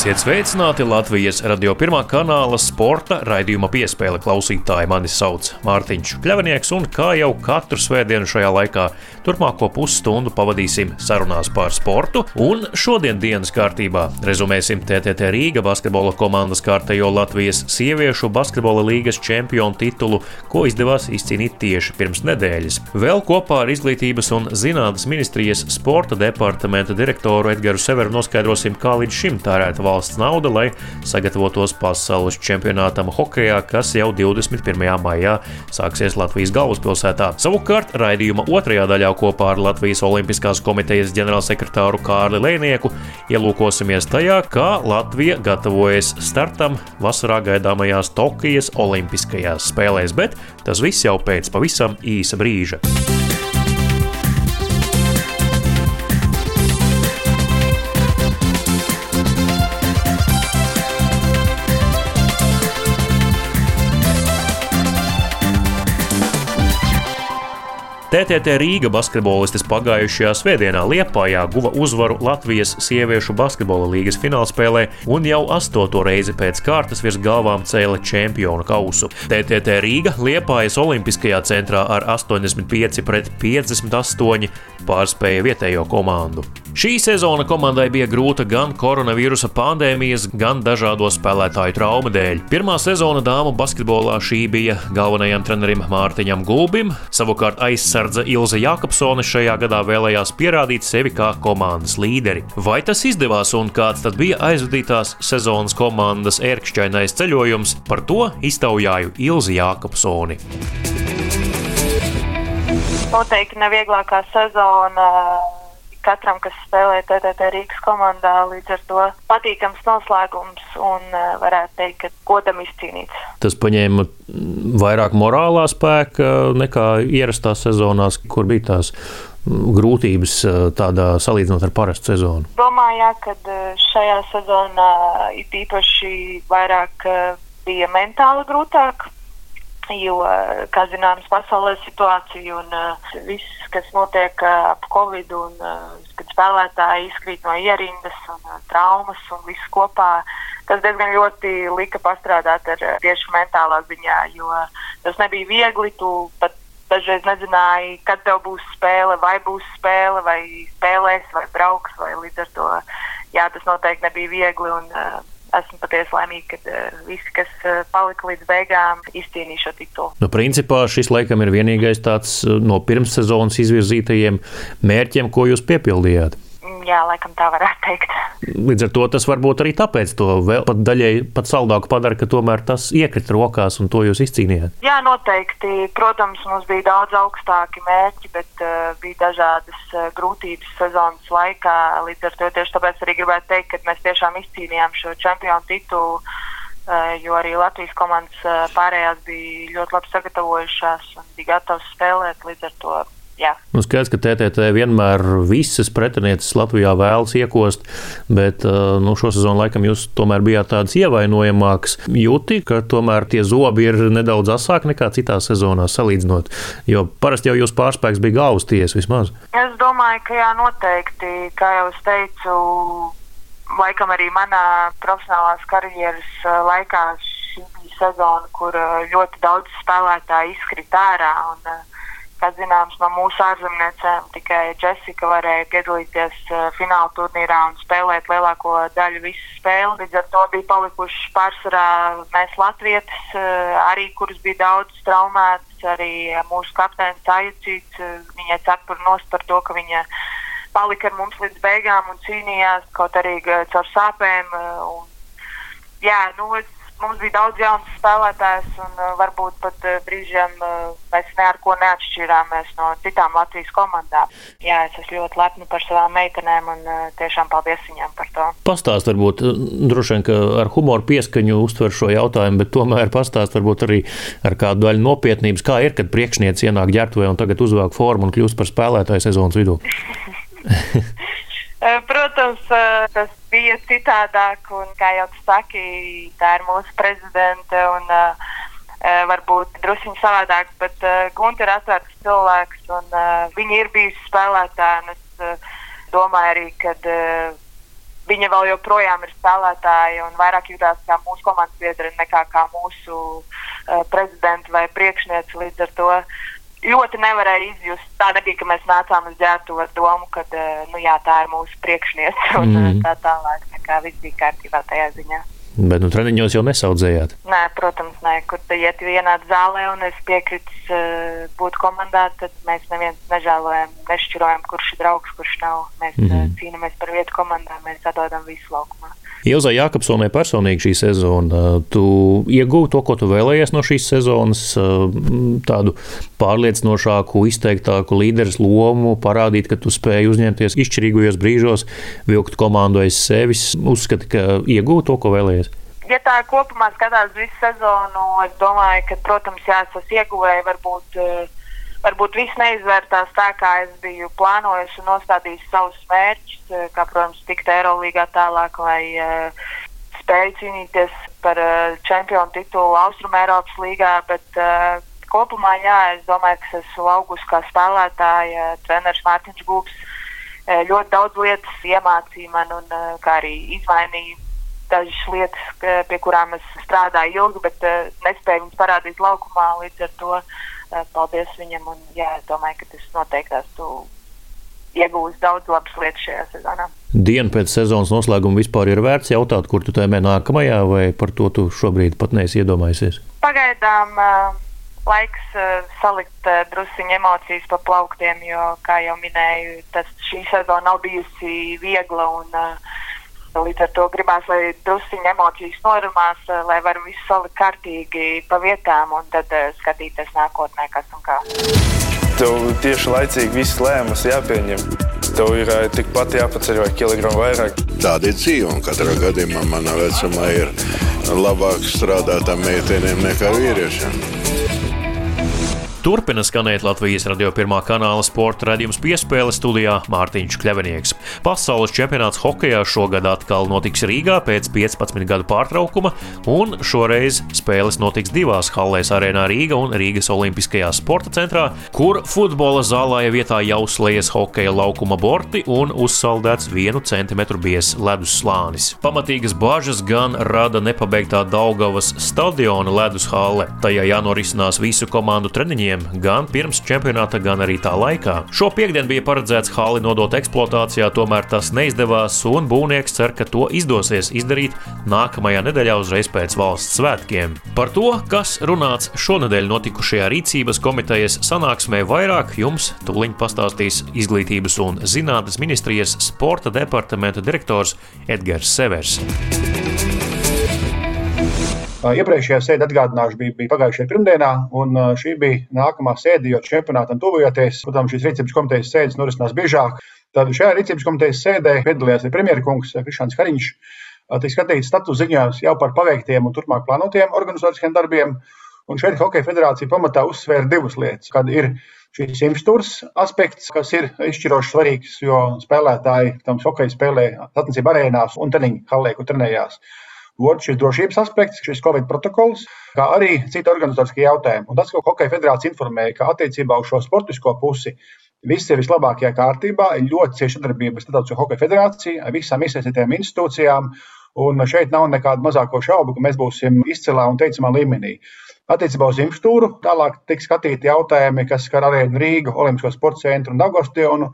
Esiet sveicināti Latvijas radio pirmā kanāla sporta raidījuma piespēle klausītāji. Mani sauc Mārtiņš Kļavnieks, un kā jau katru svētdienu šajā laikā, turpmāko pusstundu pavadīsim sarunās par sportu. Un šodien dienas kārtībā rezumēsim TTT Rīga basketbola komandas kārtējo Latvijas sieviešu basketbola līgas čempionu titulu, ko izdevās izcīnīt tieši pirms nedēļas. Vēl kopā ar Izglītības un zinātnes ministrijas sporta departamenta direktoru Edgars Severu noskaidrosim, kā līdz šim tērēta valsts nauda, lai sagatavotos pasaules čempionātam hokeja, kas jau 21. maijā sāksies Latvijas galvaspilsētā. Savukārt raidījuma otrajā daļā kopā ar Latvijas Olimpiskās komitejas ģenerālsekretāru Kārli Lēnieku ielūkosimies tajā, kā Latvija gatavojas startam vasarā gaidāmajās Tokijas Olimpiskajās spēlēs, bet tas viss jau pēc pavisam īsa brīža. TTT Rīga basketbolistes pagājušajā svētdienā Liepājā guva uzvaru Latvijas sieviešu basketbola līgas finālspēlē un jau astoto reizi pēc kārtas virs galvām cēla čempionu kausu. TTT Rīga Liepājas Olimpiskajā centrā ar 85 pret 58 pārspēja vietējo komandu. Šī sezona komandai bija grūta gan koronavīrusa pandēmijas, gan dažādo spēlētāju traumu dēļ. Pirmā sezona dāmu basketbolā šī bija galvenajam trenerim Mārtiņam Gulbim, savukārt aizsardze Ilze Jākapsone šajā gadā vēlējās pierādīt sevi kā komandas līderi. Vai tas izdevās un kāds tad bija aizvadītās sezonas komandas ērkšķainais ceļojums, par to iztaujāju Ilzi Jākapsoni. Noteikti nevieglākā sezona katram, kas spēlē TTT Rīgas komandā, līdz ar to patīkams noslēgums un eh, varētu teikt, ka godam izcīnīts. Tas paņēma vairāk morālā spēka nekā ierastās sezonās, kur bija tās grūtības eh, tādā salīdzinot ar parastu sezonu? Domāju, ka eh, šajā sezonā it īpaši vairāk bija mentāli grūtāk jo, kā zināms, pasaulē situācija un uh, viss, kas notiek uh, ap Covid un uh, kad spēlētāji izkrīt no ierindas un uh, traumas un viss kopā, tas diezgan ļoti lika pastrādāt ar uh, tieši mentālā ziņā, jo tas nebija viegli, tu pat dažreiz nezināji, kad tev būs spēle, vai būs spēle, vai spēlēs, vai brauks, vai līdz ar to, jā, tas noteikti nebija viegli un uh, esmu patiesi laimīga, ka uh, visi, kas uh, palika līdz beigām, izcīnīja šo titulu. Nu, principā šis laikam ir vienīgais tāds no pirmssezonas izvirzītajiem mērķiem, ko jūs piepildījāt. Jā, laikam tā varētu teikt. Līdz ar to tas varbūt arī tāpēc to vēl pat daļai pat saldāku padara, ka tomēr tas iekrita rokās un to jūs izcīnījāt. Jā, noteikti. Protams, mums bija daudz augstāki mērķi, bet uh, bija dažādas uh, grūtības sezonas laikā. Līdz ar to tieši tāpēc arī gribētu teikt, ka mēs tiešām izcīnījām šo čempionu titulu. Uh, jo arī Latvijas komandas uh, pārējās bija ļoti labi sagatavojušās un bija gatavas spēlēt. Līdz ar to Jā. Nu, skaidrs, ka TTT vienmēr visas pretinieces Latvijā vēlas iekost, bet uh, nu, šo sezonu laikam jūs tomēr bijāt tāds ievainojamāks. Jūti, ka tomēr tie zobi ir nedaudz asāki nekā citās sezonās salīdzinot, jo parasti jau jūs pārspēks bija galvas tiesa vismaz. Es domāju, ka jā, noteikti, kā jau es teicu, laikam arī manā profesionālās karjeras uh, laikā šī bija sezona, kur uh, ļoti daudz spēlētāju izkrita ārā. Un, Kā zināms, no mūsu ārzemniecēm tikai Jessica varēja piedalīties uh, fināla turnīrā un spēlēt lielāko daļu visu spēli. Līdz ar to bija palikuši pārsvarā mēs latvietis, uh, arī kuras bija daudz traumētas, arī mūsu kapteinis Ajucīts, uh, viņai cepur nost par to, ka viņa palika ar mums līdz beigām un cīnījās kaut arī caur sāpēm. Un, jā, nu, es mums bija daudz jaunas spēlētājas, un uh, varbūt pat uh, brīžiem uh, mēs ne ar ko neatšķirāmies no citām Latvijas komandām. Jā, es esmu ļoti lepna par savām meitenēm, un uh, tiešām paldies viņām par to. Pastāst, varbūt, uh, droši vien, ka ar humoru pieskaņu uztver šo jautājumu, bet tomēr pastāst varbūt arī ar kādu daļu nopietnības, kā ir, kad priekšniece ienāk ģērbtuvē un tagad uzvelk formu un kļūst par spēlētāju sezonas vidū. Protams, eh, tas bija citādāk, un, kā jau tu saki, tā ir mūsu prezidente. Un, uh, varbūt druskuļi savādāk, bet uh, Gunte ir atvērts cilvēks, un uh, viņa ir bijusi spēlētāja. Es uh, domāju arī, ka uh, viņa vēl joprojām ir spēlētāja un vairāk jutās kā mūsu komandas biedri nekā kā mūsu uh, prezidenta vai priekšniece. Līdz ar to ļoti nevarēja izjust. Tā nebija, ka mēs nācām uz ģērbtu ar domu, ka uh, nu, jā, tā ir mūsu priekšniece un mm. tā tālāk. Tā kā viss bija kārtībā tajā ziņā. Bet nu, treniņos jau nesaudzējāt. Nē, protams, nē. Kur te iet vienā zālē un es piekrītu uh, būt komandā, tad mēs neviens nežēlojam, nešķirojam, kurš ir draugs, kurš nav. Mēs mm -hmm. uh, cīnāmies par vietu komandā, mēs atdodam visu laukumā. Ilzai Jākapsonai personīgi šī sezona. Tu iegūti to, ko tu vēlējies no šīs sezonas, tādu pārliecinošāku, izteiktāku līderes lomu, parādīt, ka tu spēj uzņemties izšķirīgajos brīžos, vilkt komandu aiz sevis. Uzskati, ka iegūti to, ko vēlējies. Ja tā kopumā skatās visu sezonu, es domāju, ka, protams, jā, es ieguvēju varbūt. Uh, varbūt viss neizvērtās tā, kā es biju plānojis un nostādījis savus mērķus, eh, kā, protams, tikt Eirolandā tālāk, lai uh, spēju cīnīties par uh, čempionu titulu Austrum Eiropas līgā. Bet, uh, kopumā, jā, es domāju, ka es esmu augusi kā spēlētāja, treneris Mārtiņš Gūks. Ļoti daudz lietas iemācīja man un arī izmainīja dažas lietas, pie kurām es strādāju ilgi, bet nespēju viņas parādīt laukumā. Līdz ar to uh, paldies viņam. Un, jā, es domāju, ka tas noteikti esmu iegūs daudz labas lietas šajā sezonā. Dienu pēc sezonas noslēguma vispār ir vērts jautāt, kur tu tēmē nākamajā, vai par to tu šobrīd pat neesi iedomājies? Pagaidām uh, laiks uh, salikt uh, drusciņu emocijas pa plauktiem, jo, kā jau minēju, tas šī sezona nav bijusi viegla un uh, Līdz ar to gribās, lai druskuļi emocijas norimās, eh, lai varu visu salikt kārtīgi pa vietām un tad uh, skatīties nākotnē, kas un kā. Tev tieši laicīgi viss lēmums jāpieņem. Tev ir uh, tikpat jāpaceļ vai kilogramu vairāk. Tāda ir dzīve, un katrā gadījumā manā vecumā ir labāk strādāt ar meitenēm nekā vīriešiem. Turpina skanēt Latvijas radio pirmā kanāla sporta raidījums piespēle studijā Mārtiņš Kļavinieks. Pasaules čempionāts hokeja šogad atkal notiks Rīgā pēc 15 gadu pārtraukuma, un šoreiz spēles notiks divās hallēs - Arēnā Rīga un Rīgas Olimpiskajā sporta centrā, kur futbola zālē vietā jau slēdzas hokeja laukuma borti un uzsaldēts vienu centimetru biezs ledus slānis. Pamatīgas bažas gan rada nepabeigtā Daugavas stadiona ledus halle. Tajā jānorisinās visu komandu treniņiem treniņiem gan pirms čempionāta, gan arī tā laikā. Šo piekdienu bija paredzēts hali nodot eksploatācijā, tomēr tas neizdevās, un būvnieks cer, ka to izdosies izdarīt nākamajā nedēļā uzreiz pēc valsts svētkiem. Par to, kas runāts šonadēļ notikušajā rīcības komitejas sanāksmē, vairāk jums tūlīt pastāstīs Izglītības un zinātnes ministrijas sporta departamenta direktors Edgars Severs. Iepriekšējā sēde atgādināšu, bija, bija pagājušajā pirmdienā, un šī bija nākamā sēde, jo čempionātam tuvojoties, protams, šīs rīcības komitejas sēdes norisinās biežāk. Tad šajā rīcības komitejas sēdē piedalījās arī premjerministrs Krišāns Kariņš. Tiek skatīts status ziņojums jau par paveiktiem un turpmāk plānotiem organizatoriskiem darbiem. Un šeit Hokeja federācija pamatā uzsvēra divas lietas. Kad ir šīs imstūras aspekts, kas ir izšķiroši svarīgs, jo spēlētāji tam hokeja spēlē sacensību arēnās un treniņu hallē, kur trenējās. Otrs šis drošības aspekts, šis Covid protokols, kā arī citi organizatoriskie jautājumi. Un tas, ko Hokeja federācija informēja, ka attiecībā uz šo sportisko pusi viss ir vislabākajā kārtībā, ir ļoti cieša sadarbība starp Hokeja federāciju, visām iesaistītajām institūcijām. Un šeit nav nekādu mazāko šaubu, ka mēs būsim izcilā un teicamā līmenī. Attiecībā uz infrastruktūru tālāk tiks skatīti jautājumi, kas skar arī Rīgu, Olimpisko sporta centru un Dagostonu.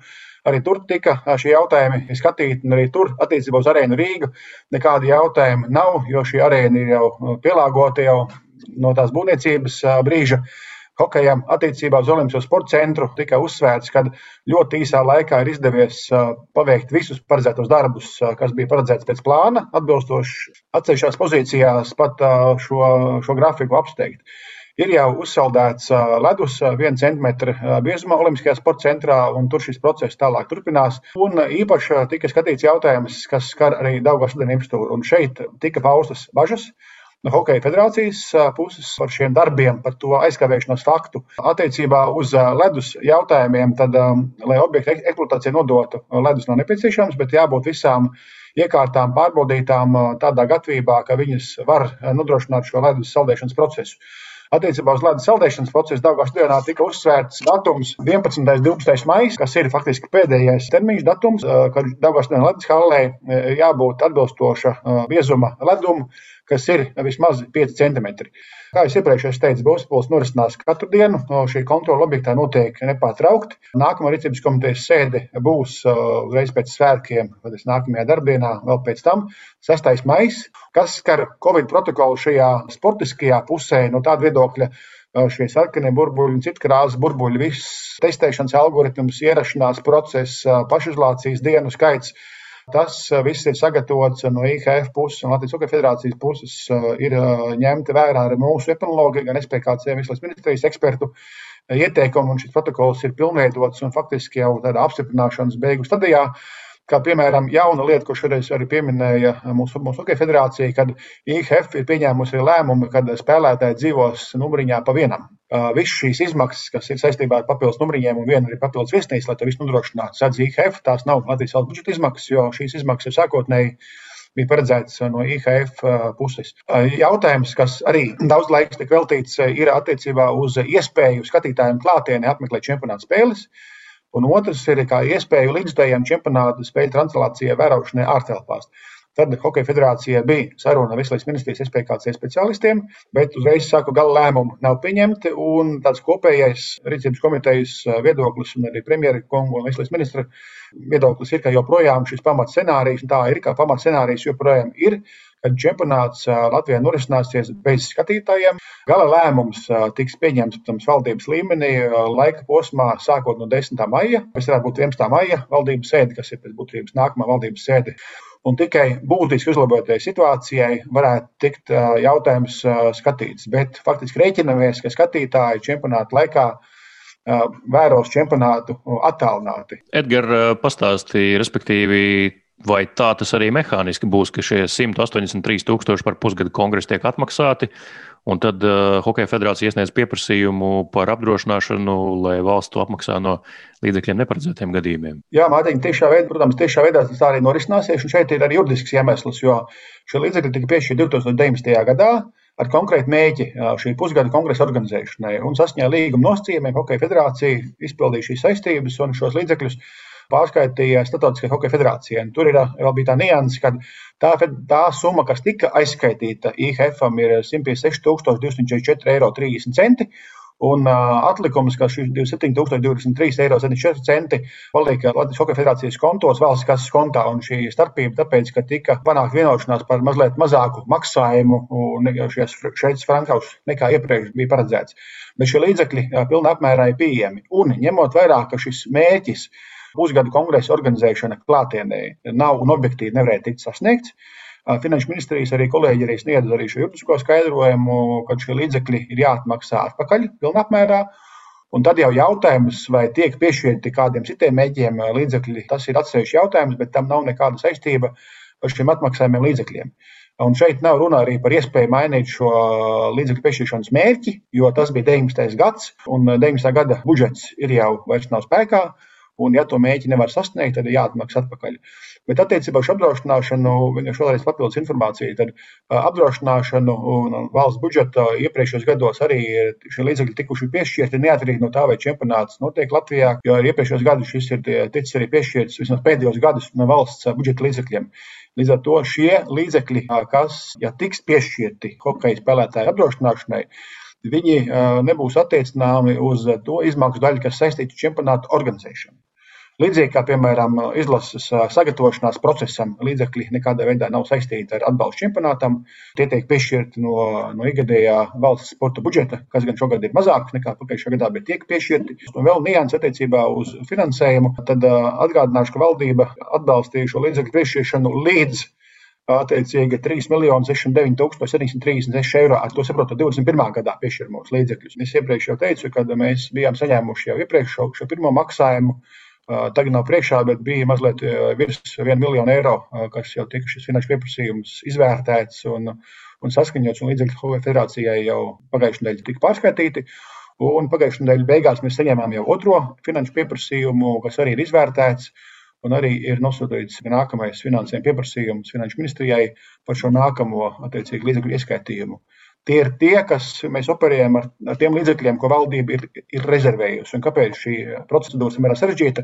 Arī tur tika šie jautājumi skatīti, un arī tur attiecībā uz arēnu Rīgu nekādi jautājumi nav, jo šī arēna ir jau pielāgota jau no tās būvniecības brīža. Hokejam attiecībā uz Olimpisko sporta centru tika uzsvērts, ka ļoti īsā laikā ir izdevies paveikt visus paredzētos darbus, kas bija paredzēts pēc plāna, atbilstoši atsevišķās pozīcijās pat šo, šo grafiku apsteigt ir jau uzsaldēts ledus viena centimetra biezumā Olimpiskajā sporta centrā, un tur šis process tālāk turpinās. Un īpaši tika skatīts jautājums, kas skar arī Daugavas ūdeni infrastruktūru, un šeit tika paustas bažas no Hokeja federācijas puses par šiem darbiem, par to aizkavēšanos faktu. Attiecībā uz ledus jautājumiem, tad, lai objektu eksploatācija nodotu, ledus nav nepieciešams, bet jābūt visām iekārtām pārbaudītām tādā gatavībā, ka viņas var nodrošināt šo ledus saldēšanas procesu. Attiecībā uz ledus saldēšanas procesu Daugās dienā tika uzsvērts datums 11. un 12. maija, kas ir faktiski pēdējais termiņš datums, kad Daugās dienā ledus hallē jābūt atbilstoša biezuma ledumu, kas ir vismaz 5 centimetri. Kā jau iepriekš teicu, Bospils norisinās katru dienu. Šī kontrola objektā notiek nepārtraukti. Nākamā rīcības komitejas sēde būs uzreiz pēc svētkiem, es nākamajā darbdienā, vēl pēc tam 6. maijs, kas skar Covid protokolu šajā sportiskajā pusē no tāda viedokļa šie sarkanie burbuļi, citkrāsas burbuļi, viss testēšanas algoritms, ierašanās process, pašizolācijas dienu skaits. Tas eh, viss ir sagatavots no IHF puses un Latvijas Hokeja federācijas puses. Eh, ir eh, ņemta vērā arī mūsu epidemiologi, gan SPKC, Veselības ministrijas ekspertu ieteikumi, un šis protokols ir pilnveidots un faktiski jau tādā apstiprināšanas beigu stadijā. Kā piemēram, jauna lieta, ko šoreiz arī pieminēja mūsu, mūsu Hokeja federācija, kad IHF ir pieņēmusi lēmumu, ka spēlētāji dzīvos numuriņā pa vienam. Visas šīs izmaksas, kas ir saistībā ar papildus numuriņiem un viena ir papildus viesnīca, lai to visu nodrošinātu, sadz IHF. Tās nav Latvijas valsts budžeta izmaksas, jo šīs izmaksas ir sākotnēji bija paredzēts no IHF puses. Jautājums, kas arī daudz laika tika veltīts, ir attiecībā uz iespēju skatītājiem klātienē apmeklēt čempionāta spēles. Un otrs ir iespēju līdzdējiem čempionāta spēļu translācijai vērošanai ārtelpās. Tad Hokeja federācija bija saruna ar Veselības ministrijas SPKC speciālistiem, bet uzreiz saku, gala lēmumu nav pieņemti. Tāds kopējais rīcības komitejas viedoklis un arī premjera kungu un Veselības ministra viedoklis ir, ka joprojām šis pamatscenārijs, un tā ir, ka pamatscenārijs joprojām ir, kad čempionāts Latvijā norisināsies bez skatītājiem. Gala lēmums tiks pieņemts protams, valdības līmenī laika posmā sākot no 10. maija. Tas varētu būt 11. maija valdības sēde, kas ir pēc būtības nākamā valdības sēde. Un tikai būtiski uzlabotajai situācijai varētu tikt jautājums skatīts. Bet faktiski rēķinamies, ka skatītāji čempionāta laikā vēros čempionātu attālināti. Edgars pastāstīja, respektīvi, vai tā tas arī mehāniski būs, ka šie 183 tūkstoši par pusgadu kongresu tiek atmaksāti, Un tad uh, Hokeja federācija iesniedz pieprasījumu par apdrošināšanu, lai valsts to apmaksā no līdzekļiem neparedzētiem gadījumiem. Jā, Mārtiņ, tiešā veidā, protams, tiešā veidā tas arī norisināsies. Un šeit ir arī juridisks iemesls, jo šie līdzekļi tika piešķirti 2019. gadā ar konkrētu mēķi šī pusgada kongresa organizēšanai. Un saskaņā līguma nosacījumiem Hokeja federācija izpildīja šīs saistības un šos līdzekļus pārskaitīja Startautiskajai Hokeja federācijai. Tur ir vēl bija tā nianses, ka tā, tā summa, kas tika aizskaitīta IHF, ir 156,244,30 eiro. Un uh, atlikums, ka šis 27,023,74 eiro paliek Latvijas Hokeja federācijas kontos, valsts kases kontā. Un šī starpība tāpēc, ka tika panākta vienošanās par mazliet mazāku maksājumu šeit frankos nekā iepriekš bija paredzēts. Bet šie līdzekļi pilnā apmērā ir pieejami. Un ņemot vērā, ka šis mērķis ir pusgadu kongresa organizēšana klātienē nav un objektīvi nevarēja tikt sasniegts. Finanšu ministrijas arī kolēģi arī sniedz arī šo juridisko skaidrojumu, ka šie līdzekļi ir jāatmaksā atpakaļ pilnā apmērā. Un tad jau jautājums, vai tiek piešķirti kādiem citiem mēģiem līdzekļi, tas ir atsevišķs jautājums, bet tam nav nekāda saistība ar šiem atmaksājumiem līdzekļiem. Un šeit nav runa arī par iespēju mainīt šo līdzekļu piešķiršanas mērķi, jo tas bija 19. gads, un 19. gada budžets ir jau vairs nav spēkā. Un, ja to mēģi nevar sasniegt, tad ir jāatmaksā atpakaļ. Bet attiecībā uz apdrošināšanu, vienkārši vēlreiz papildus informācija, tad apdrošināšanu un valsts budžeta iepriekšējos gados arī šie līdzekļi tikuši piešķirti neatkarīgi no tā, vai čempionāts notiek Latvijā, jo iepriekšējos gados šis ir ticis arī piešķirts vismaz pēdējos gadus no valsts budžeta līdzekļiem. Līdz ar to šie līdzekļi, kas, ja tiks piešķirti hokeja spēlētāju apdrošināšanai, viņi nebūs attiecināmi uz to izmaksu daļu, kas saistīta ar čempionātu organizēšanu. Līdzīgi kā, piemēram, izlases sagatavošanās procesam, līdzekļi nekādā veidā nav saistīti ar atbalstu čempionātam. Tie tiek piešķirti no, no ikgadējā valsts sporta budžeta, kas gan šogad ir mazāks nekā pagājušajā gadā, bet tiek piešķirti. Un vēl nianses attiecībā uz finansējumu. Tad atgādināšu, ka valdība atbalstīja šo līdzekļu piešķiršanu līdz attiecīgi 3,609,736 eiro. Ar to saprotu, 21. gadā piešķiramos līdzekļus. Es iepriekš jau teicu, ka mēs bijām saņēmuši jau iepriekš šo, šo pirmo maksājumu. Tagad nav priekšā, bet bija mazliet virs 1 miljonu eiro, kas jau tika šis finanšu pieprasījums izvērtēts un, un saskaņots. Un līdzekļu Hokeja federācijai jau pagājušajā nedēļā tika pārskaitīti. Un pagājušajā nedēļā beigās mēs saņēmām jau otro finanšu pieprasījumu, kas arī ir izvērtēts. Un arī ir nosūtīts nākamais finansējuma pieprasījums Finanšu ministrijai par šo nākamo attiecīgi līdzekļu ieskaitījumu. Tie ir tie, kas mēs operējam ar, ar tiem līdzekļiem, ko valdība ir, ir rezervējusi. Un kāpēc šī procedūra samērā sarežģīta?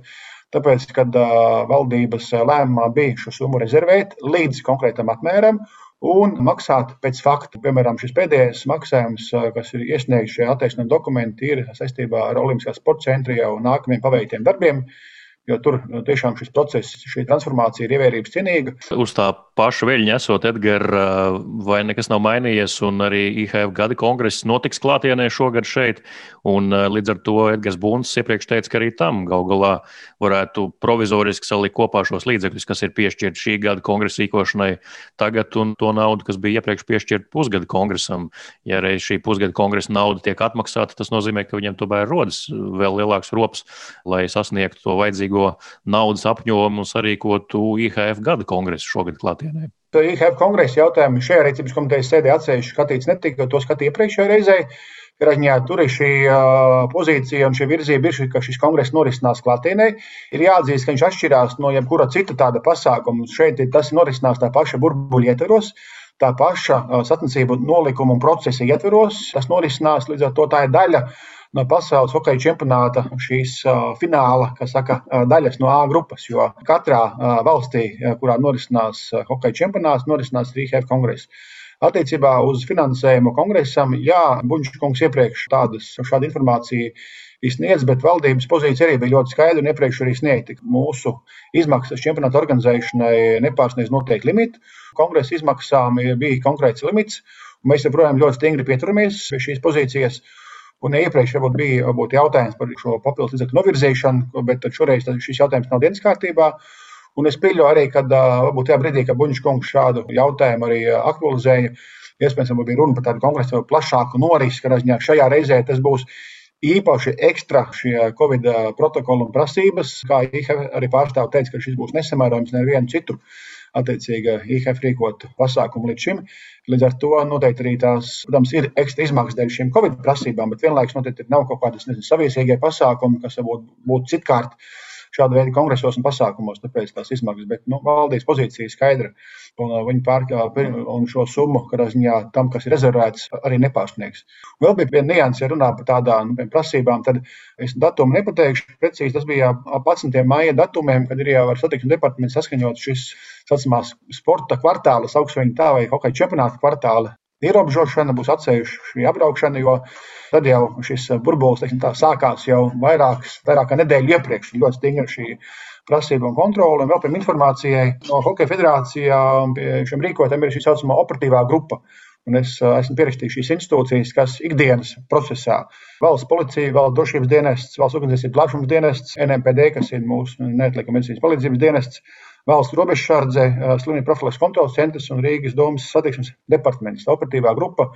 Tāpēc, kad uh, valdības lēmumā bija šo summu rezervēt līdz konkrētam apmēram un maksāt pēc fakta. Piemēram, šis pēdējais maksājums, kas ir iesniegts šajā attaisnojuma dokumentā, ir saistībā ar Olimpiskā sporta centra jau nākamajiem paveiktiem darbiem. Jo tur nu, tiešām šis process, šī transformācija ir ievērības cienīga. Uz tā paša viļņa esot, Edgars, vai nekas nav mainījies, un arī IHF gada kongress notiks klātienē šogad šeit. Un, līdz ar to Edgars Bunds iepriekš teica, ka arī tam gal galā varētu provizoriski salikt kopā šos līdzekļus, kas ir piešķirti šī gada kongresa rīkošanai tagad, un to naudu, kas bija iepriekš piešķirta pusgada kongresam. Ja reiz šī pusgada kongresa nauda tiek atmaksāta, tas nozīmē, ka viņiem tomēr rodas vēl lielāks rops, lai sasniegtu to vajadzīgo vajadzīgo naudas apjomu un sarīkotu IHF gada kongresu šogad klātienē. IHF kongresa jautājumu šajā rīcības komitejas sēdē atsevišķi skatīts netika, to skatīja iepriekšējā reizē. Raņā, tur ir šī pozīcija un šī virzība, ir, ka šis kongress norisinās klātienē. Ir jāatzīst, ka viņš atšķirās no jebkura cita tāda pasākuma. Šeit tas norisinās tā paša burbuļu ietveros, tā paša sacensību nolikuma un procesa ietveros. Tas norisinās līdz ar to tā ir daļa no pasaules hokeja čempionāta šīs fināla, saka, daļas no A grupas. Jo katrā valstī, kurā norisinās hokeja čempionāts, norisinās arī HF kongress. Attiecībā uz finansējumu kongresam, jā, Buļbuļskungs iepriekš tādas, šādu informāciju izsniedz, bet valdības pozīcija arī bija ļoti skaidra un iepriekš arī sniegta. Mūsu izmaksas čempionāta organizēšanai nepārsniedz noteikti limitu. Kongresa izmaksām bija konkrēts limits. Mēs joprojām ļoti stingri pieturamies pie šīs pozīcijas. Un iepriekš varbūt bija varbūt jautājums par šo papildus līdzekļu novirzīšanu, bet šoreiz šis jautājums nav dienas kārtībā. Un es pieļauju arī, ka varbūt tajā brīdī, kad Buļbuļs kungs šādu jautājumu arī aktualizēja, iespējams, bija runa par tādu konkrētu plašāku norisi, ka šajā reizē tas būs īpaši ekstra šie Covid protokoli un prasības. Kā IHF arī pārstāv teica, ka šis būs nesamērojams nevienu citu attiecīgi IHF rīkot pasākumu līdz šim. Līdz ar to noteikti arī tās, protams, ir ekstra izmaksas dēļ šīm Covid prasībām, bet vienlaikus noteikti nav kaut kādas nezinu, saviesīgie pasākumi, kas varbūt būtu citkārt šāda veida kongresos un pasākumos, tāpēc tās izmaksas. Bet nu, valdības pozīcija ir skaidra. Un uh, viņi pārkāpa šo summu, kādā ziņā tam, kas ir rezervēts, arī nepārsniegs. Vēl bija viena nianse, ja runā par tādām nu, prasībām, tad es datumu nepateikšu precīzi. Tas bija ap 11. maija datumiem, kad ir jau ar satiksmes departamentu saskaņot šis saucamās sporta kvartāla, sauksim viņu tā, vai hokeja čempionāta kvartāla ierobežošana, būs atsevišķa šī apbraukšana, jo tad jau šis burbulis teiksim, sākās jau vairākas, vairāk kā nedēļu iepriekš. Ļoti stingra šī prasība un kontrole. Un vēl pirms informācijai no Hokeja federācijām pie šiem rīkotājiem ir šī saucamā operatīvā grupa. Un es esmu pierakstījis šīs institūcijas, kas ikdienas procesā - valsts policija, valsts drošības dienests, valsts organizācijas plašums dienests, NMPD, kas ir mūsu neatliekama medicīnas palīdzības dienests, Valsts robežsardze, slimību profilaks kontrolas centrs un Rīgas domas satiksmes departaments, operatīvā grupa.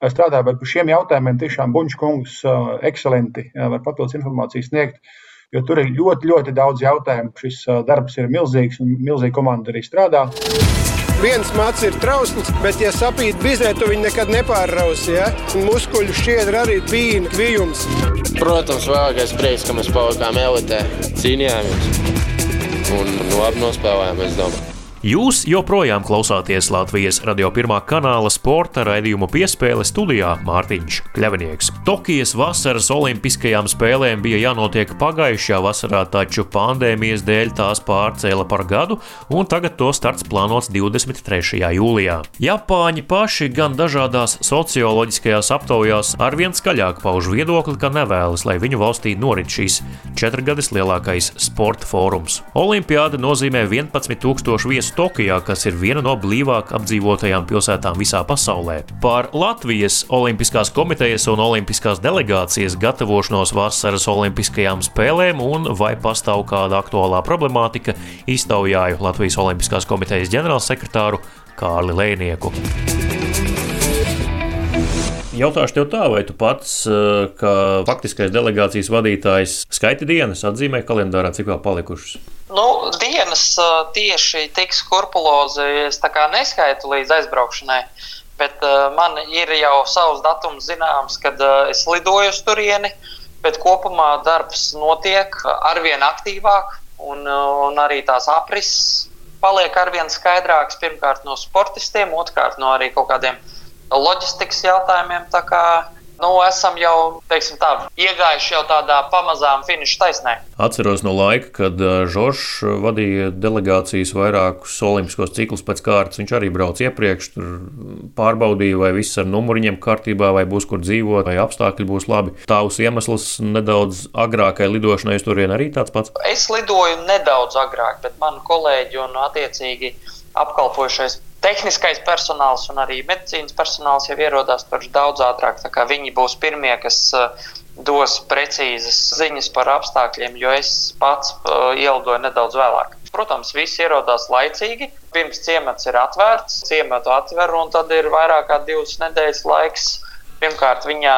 Strādāja par šiem jautājumiem. Tiešām Buņš kungs ekscelenti var papildus informāciju sniegt, jo tur ir ļoti, ļoti daudz jautājumu. Šis darbs ir milzīgs un milzīga komanda arī strādā. Viens mats ir trausls, bet, ja sapīt bizē, tu viņu nekad nepārrausi. Ja? Muskuļu šķiedra arī bija kvijums. Protams, vēlākais prieks, ka mēs palikām elitē, cīnījāmies un labi nospēlējām, es domāju. Jūs joprojām klausāties Latvijas radio pirmā kanāla sporta raidījumu piespēle studijā Mārtiņš Kļavinieks. Tokijas vasaras olimpiskajām spēlēm bija jānotiek pagājušajā vasarā, taču pandēmijas dēļ tās pārcēla par gadu, un tagad to starts plānots 23. jūlijā. Japāņi paši gan dažādās socioloģiskajās aptaujās arvien skaļāk pauž viedokli, ka nevēlas, lai viņu valstī norit šīs četrgadus lielākais sporta fórums. Olimpiāda nozīmē 11 000 viesu Tokijā, kas ir viena no blīvāk apdzīvotajām pilsētām visā pasaulē. Par Latvijas Olimpiskās komitejas un Olimpiskās delegācijas gatavošanos vasaras Olimpiskajām spēlēm un vai pastāv kāda aktuālā problemātika, iztaujāju Latvijas Olimpiskās komitejas ģenerālsekretāru Kārli Lēnieku. Jautāšu tev tā, vai tu pats, eh, kā faktiskais delegācijas vadītājs, skaiti dienas, atzīmē kalendārā, cik vēl palikušas? Nu, dienas tieši tik skrupulozi es neskaitu līdz aizbraukšanai. Bet uh, man ir jau savs datums zināms, kad uh, es lidoju uz turieni. Bet kopumā darbs notiek arvien aktīvāk, un, uh, un arī tās aprises paliek arvien skaidrākas. Pirmkārt, no sportistiem, otrkārt, no arī kaut kādiem loģistikas jautājumiem. Nu, esam jau tā, iegājuši jau tādā pamazām finiša taisnē. Atceros no laika, kad Žoržs vadīja delegācijas vairākus olimpiskos ciklus pēc kārtas. Viņš arī brauca iepriekš, tur pārbaudīja, vai viss ar numuriņiem kārtībā, vai būs kur dzīvot, vai apstākļi būs labi. Tavs iemesls nedaudz agrākai lidošanai uz turieni arī tāds pats? Es lidoju nedaudz agrāk, bet mani kolēģi un attiecīgi apkalpojušais tehniskais personāls un arī medicīnas personāls jau ierodās daudz ātrāk. Viņi būs pirmie, kas uh, dos precīzas ziņas par apstākļiem, jo es pats uh, ielidoju nedaudz vēlāk. Protams, visi ierodās laicīgi. Pirms ciemats ir atvērts, ciematu atver, un tad ir vairāk kā divas nedēļas laiks. Pirmkārt, viņā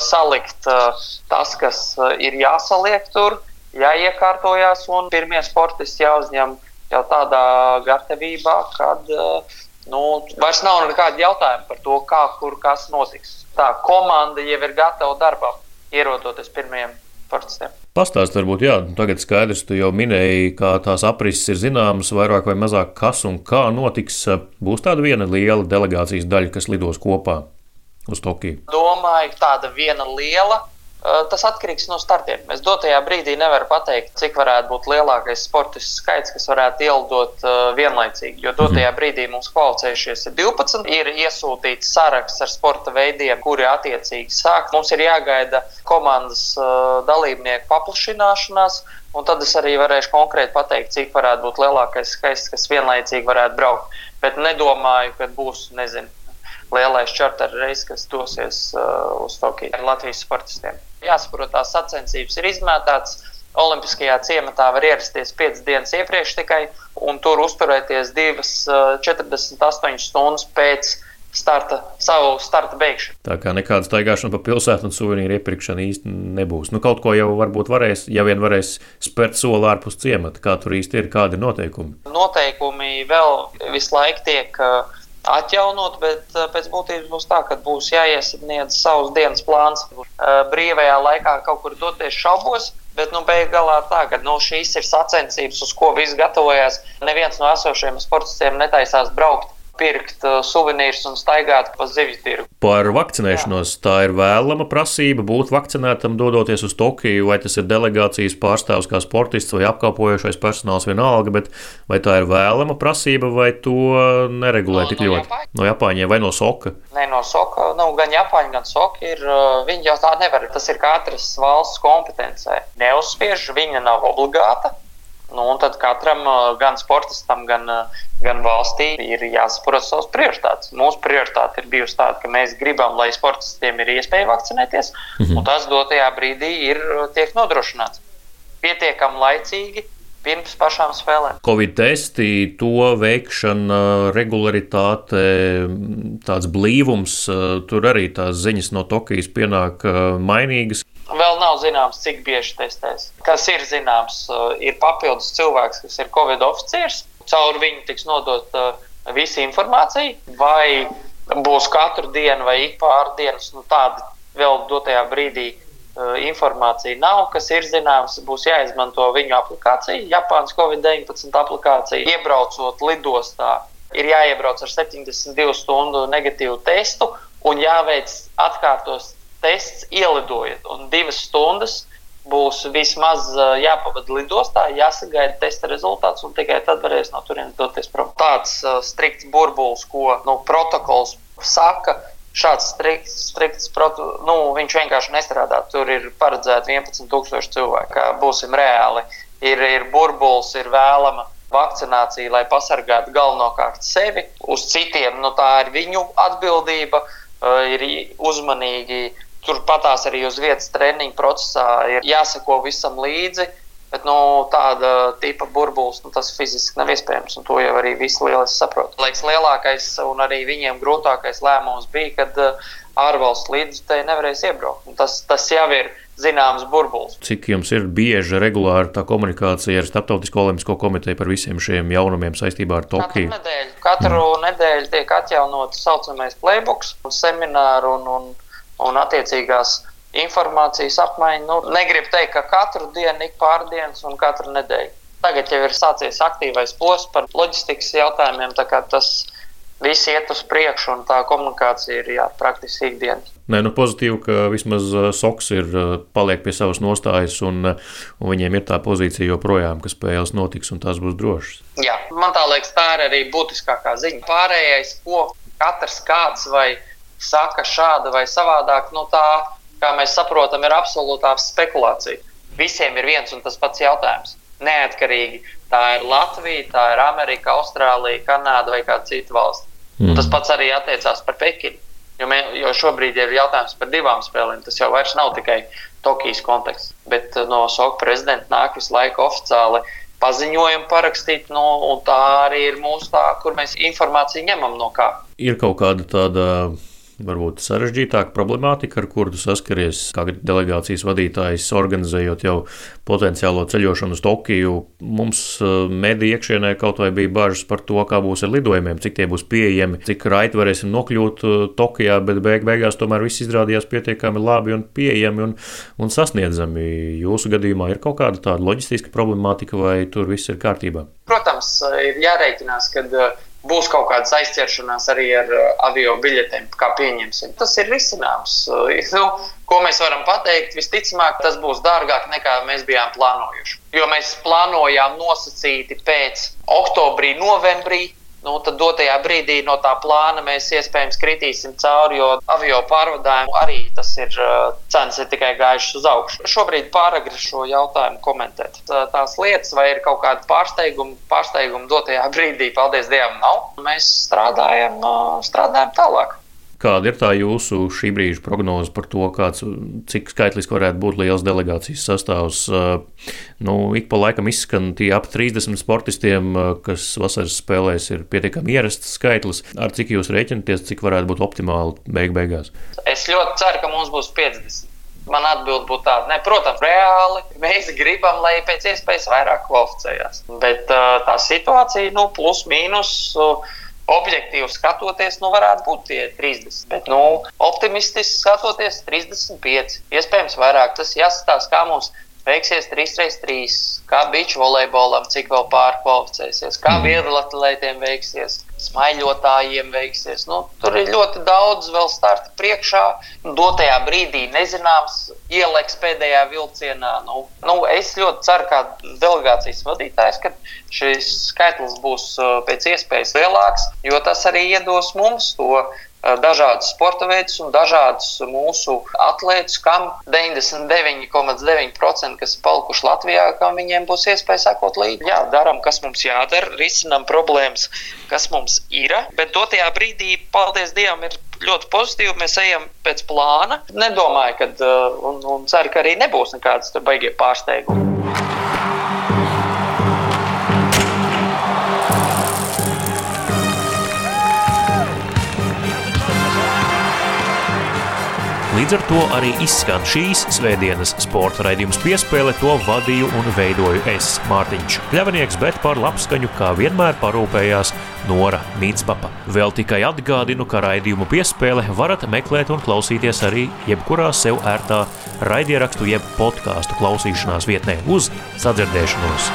salikt uh, tas, kas ir jāsaliek tur, jāiekārtojas, un pirmie sportisti jāuzņem jau tādā gatavībā, kad uh, nu, vairs nav nekādu jautājumu par to, kā, kur kas notiks. Tā komanda jau ir gatava darbam, ierodoties pirmajiem sportistiem. Pastāst, varbūt, jā, tagad skaidrs, tu jau minēji, kā tās aprises ir zināmas, vairāk vai mazāk kas un kā notiks. Būs tāda viena liela delegācijas daļa, kas lidos kopā uz Tokiju. Domāju, tāda viena liela Tas atkarīgs no startiem. Mēs dotajā brīdī nevaram pateikt, cik varētu būt lielākais sportistu skaits, kas varētu ielidot uh, vienlaicīgi. Jo dotajā mhm. brīdī mums kvalificējušies ir 12. Ir iesūtīts saraksts ar sporta veidiem, kuri attiecīgi sāk. Mums ir jāgaida komandas uh, dalībnieku paplašināšanās. Un tad es arī varēšu konkrēti pateikt, cik varētu būt lielākais skaits, kas vienlaicīgi varētu braukt. Bet nedomāju, ka būs, nezinu, lielais čarter reizes, kas dosies uh, uz Tokiju ar Latvijas sportistiem. Jāsaprot, tās sacensības ir izmētātas. Olimpiskajā ciematā var ierasties 5 dienas iepriekš tikai un tur uzturēties 2,48 uh, stundas pēc starta, savu starta beigšanu. Tā kā nekāda staigāšana pa pilsētu un suvenīru iepirkšana īsti nebūs. Nu, kaut ko jau varbūt varēs, ja vien varēs spērt soli ārpus ciemata. Kā tur īsti ir, kādi ir noteikumi? Noteikumi vēl visu laiku tiek uh, atjaunot, bet eh, pēc būtības būs tā, ka būs jāiesniedz savs dienas plāns. Eh, brīvajā laikā kaut kur doties šaubos, bet nu, beigās tā, ka nu, šīs ir sacensības, uz ko visi gatavojas. Neviens no esošajiem sportistiem netaisās braukt pirkt uh, suvenīrus un staigāt pa zivju tirgu. Par vakcinēšanos Jā. tā ir vēlama prasība būt vakcinētam, dodoties uz Tokiju, vai tas ir delegācijas pārstāvs kā sportists vai apkalpojošais personāls vienalga, bet vai tā ir vēlama prasība vai to neregulē no, tik no ļoti? Japāņa? No Japāņiem vai no Soka? Nē, no Soka, nu, gan Japāņi, gan Soka ir, uh, viņi jau tā nevar, tas ir katras valsts kompetencē. Neuzspiež, viņa nav obligāta. Nu, un tad katram, gan sportistam, gan, gan valstī, ir jāsaprot savas prioritātes. Mūsu prioritāte ir bijusi tāda, ka mēs gribam, lai sportistiem ir iespēja vakcinēties, mm -hmm. un tas dotajā brīdī ir tiek nodrošināts pietiekami laicīgi. Pirms pašām spēlēm. Covid testi, to veikšana, regularitāte, tāds blīvums, tur arī tās ziņas no Tokijas pienāk mainīgas. Vēl nav zināms, cik bieži testēs. Kas ir zināms, uh, ir papildus cilvēks, kas ir Covid oficiāls. Caur viņu tiks nodota uh, visa informācija, vai būs katru dienu vai ik pāris dienas. Nu, tāda vēl dotajā brīdī uh, informācija nav. Kas ir zināms, būs jāizmanto viņu aplikācija, Japānas Covid-19 aplikācija. Iebraucot lidostā, ir jāiebrauc ar 72 stundu negatīvu testu un jāveic atkārtos tests ielidojot, un divas stundas būs vismaz jāpavada lidostā, jāsagaida testa rezultāts, un tikai tad varēs no turienes doties prom. Tāds uh, strikts burbulis, ko nu, protokols saka. Šāds strikts, strikts proto, nu, viņš vienkārši nestrādā. Tur ir paredzēti 11,000 cilvēku. Būsim reāli. Ir, ir burbulis, ir vēlama vakcinācija, lai pasargātu galvenokārt sevi. Uz citiem nu, tā ir viņu atbildība. Uh, ir uzmanīgi Turpatās arī uz vietas treniņu procesā ir jāsako visam līdzi. Bet nu, tāda tipa burbulis, nu, tas fiziski nav iespējams. To jau arī visi lieliski saprot. Liekas, lielākais un arī viņiem grūtākais lēmums bija, kad uh, ārvalstu līdzekļi nevarēs iebraukt. Un tas, tas jau ir zināms burbulis. Cik jums ir bieža regulāra tā komunikācija ar Startautisko olimpisko komiteju par visiem šiem jaunumiem saistībā ar Tokiju? Katru nedēļu, katru mm. nedēļu tiek atjaunots tā saucamais playbooks, semināru un, un un attiecīgās informācijas apmaiņa. Nu, negribu teikt, ka katru dienu, ik pārdienas un katru nedēļu. Tagad jau ir sācies aktīvais posms par loģistikas jautājumiem, tā kā tas viss iet uz priekšu, un tā komunikācija ir jā, praktiski ikdienas. Nē, nu pozitīvi, ka vismaz Soks ir paliek pie savas nostājas, un, un viņiem ir tā pozīcija joprojām, ka spēles notiks un tās būs drošas. Jā, man tā liekas, tā ir arī būtiskākā ziņa. Pārējais, ko katrs kāds vai saka šādi vai savādāk, nu tā, kā mēs saprotam, ir absolūtā spekulācija. Visiem ir viens un tas pats jautājums. Neatkarīgi tā ir Latvija, tā ir Amerika, Austrālija, Kanāda vai kāda cita valsts. Mm. Un tas pats arī attiecās par Pekinu. Jo, mē, jo šobrīd ir jautājums par divām spēlēm. Tas jau vairs nav tikai Tokijas konteksts. Bet uh, no SOK prezidenta nāk visu laiku oficiāli paziņojumu parakstīt, nu, un tā arī ir mūsu tā, kur mēs informāciju ņemam no kā. Ir kaut kāda tāda varbūt sarežģītāka problemātika, ar kuru saskaries kā delegācijas vadītājs, organizējot jau potenciālo ceļošanu uz Tokiju. Mums eh, mediju iekšienē kaut vai bija bažas par to, kā būs ar lidojumiem, cik tie būs pieejami, cik raiti varēsim nokļūt eh, Tokijā, bet beig beigās tomēr viss izrādījās pietiekami labi un pieejami un, un sasniedzami. Jūsu gadījumā ir kaut kāda tāda loģistiska problemātika vai tur viss ir kārtībā? Protams, ir jārēķinās, ka būs kaut kādas aizķeršanās arī ar uh, avio biļetēm, kā pieņemsim. Tas ir risināms. Uh, nu, ko mēs varam pateikt? Visticamāk, tas būs dārgāk nekā mēs bijām plānojuši. Jo mēs plānojām nosacīti pēc oktobrī, novembrī nu, tad dotajā brīdī no tā plāna mēs iespējams kritīsim cauri, jo avio pārvadājumu arī tas ir cenas ir tikai gājušas uz augšu. Šobrīd pāragri šo jautājumu komentēt. Tās lietas, vai ir kaut kāda pārsteiguma, pārsteiguma dotajā brīdī, paldies Dievam, nav. Mēs strādājam, strādājam tālāk. Kāda ir tā jūsu šī brīža prognoze par to, kāds, cik skaitliski varētu būt liels delegācijas sastāvs? Nu, ik pa laikam izskan tie ap 30 sportistiem, kas vasaras spēlēs, ir pietiekami ierasts skaitlis. Ar cik jūs rēķinaties, cik varētu būt optimāli beig beigās? Es ļoti ceru, ka mums būs 50. Man atbild būtu tāda, ne, protams, reāli. Mēs gribam, lai pēc iespējas vairāk kvalificējās. Bet tā situācija, nu, plus mīnus. Uh, objektīvi skatoties, nu, varētu būt tie 30. Bet, nu, optimistiski skatoties, 35. Iespējams, vairāk tas jāsastāsta, kā mums veiksies 3x3, kā beidžu volejbolam, cik vēl pārkvalificēsies, kā mhm. vieglatlētiem veiksies, smaiļotājiem veiksies. Nu, tur ir ļoti daudz vēl starta priekšā. Dotajā brīdī nezināms, ieliks pēdējā vilcienā. Nu, nu, es ļoti ceru, kā delegācijas vadītājs, ka šis skaitlis būs uh, pēc iespējas lielāks, jo tas arī iedos mums to Dažādas sporta veidus un dažādus mūsu atlētus, kam 99,9% kas ir palikuši Latvijā, kam viņiem būs iespēja sekot līdzi. Jā, darām, kas mums jādara, risinām problēmas, kas mums ir. Bet dotajā brīdī, paldies Dievam, ir ļoti pozitīvi. Mēs ejam pēc plāna. Nedomāju, ka, un, un ceru, ka arī nebūs nekādas baigie pārsteigumi. Līdz ar to arī izskan šīs svētdienas sporta raidījums piespēle. To vadīju un veidoju es, Mārtiņš Kļavnieks, bet par labskaņu kā vienmēr parūpējās Nora Mītspapa. Vēl tikai atgādinu, ka raidījumu piespēle varat meklēt un klausīties arī jebkurā sev ērtā raidierakstu jeb podkāstu klausīšanās vietnē uz sadzirdēšanos.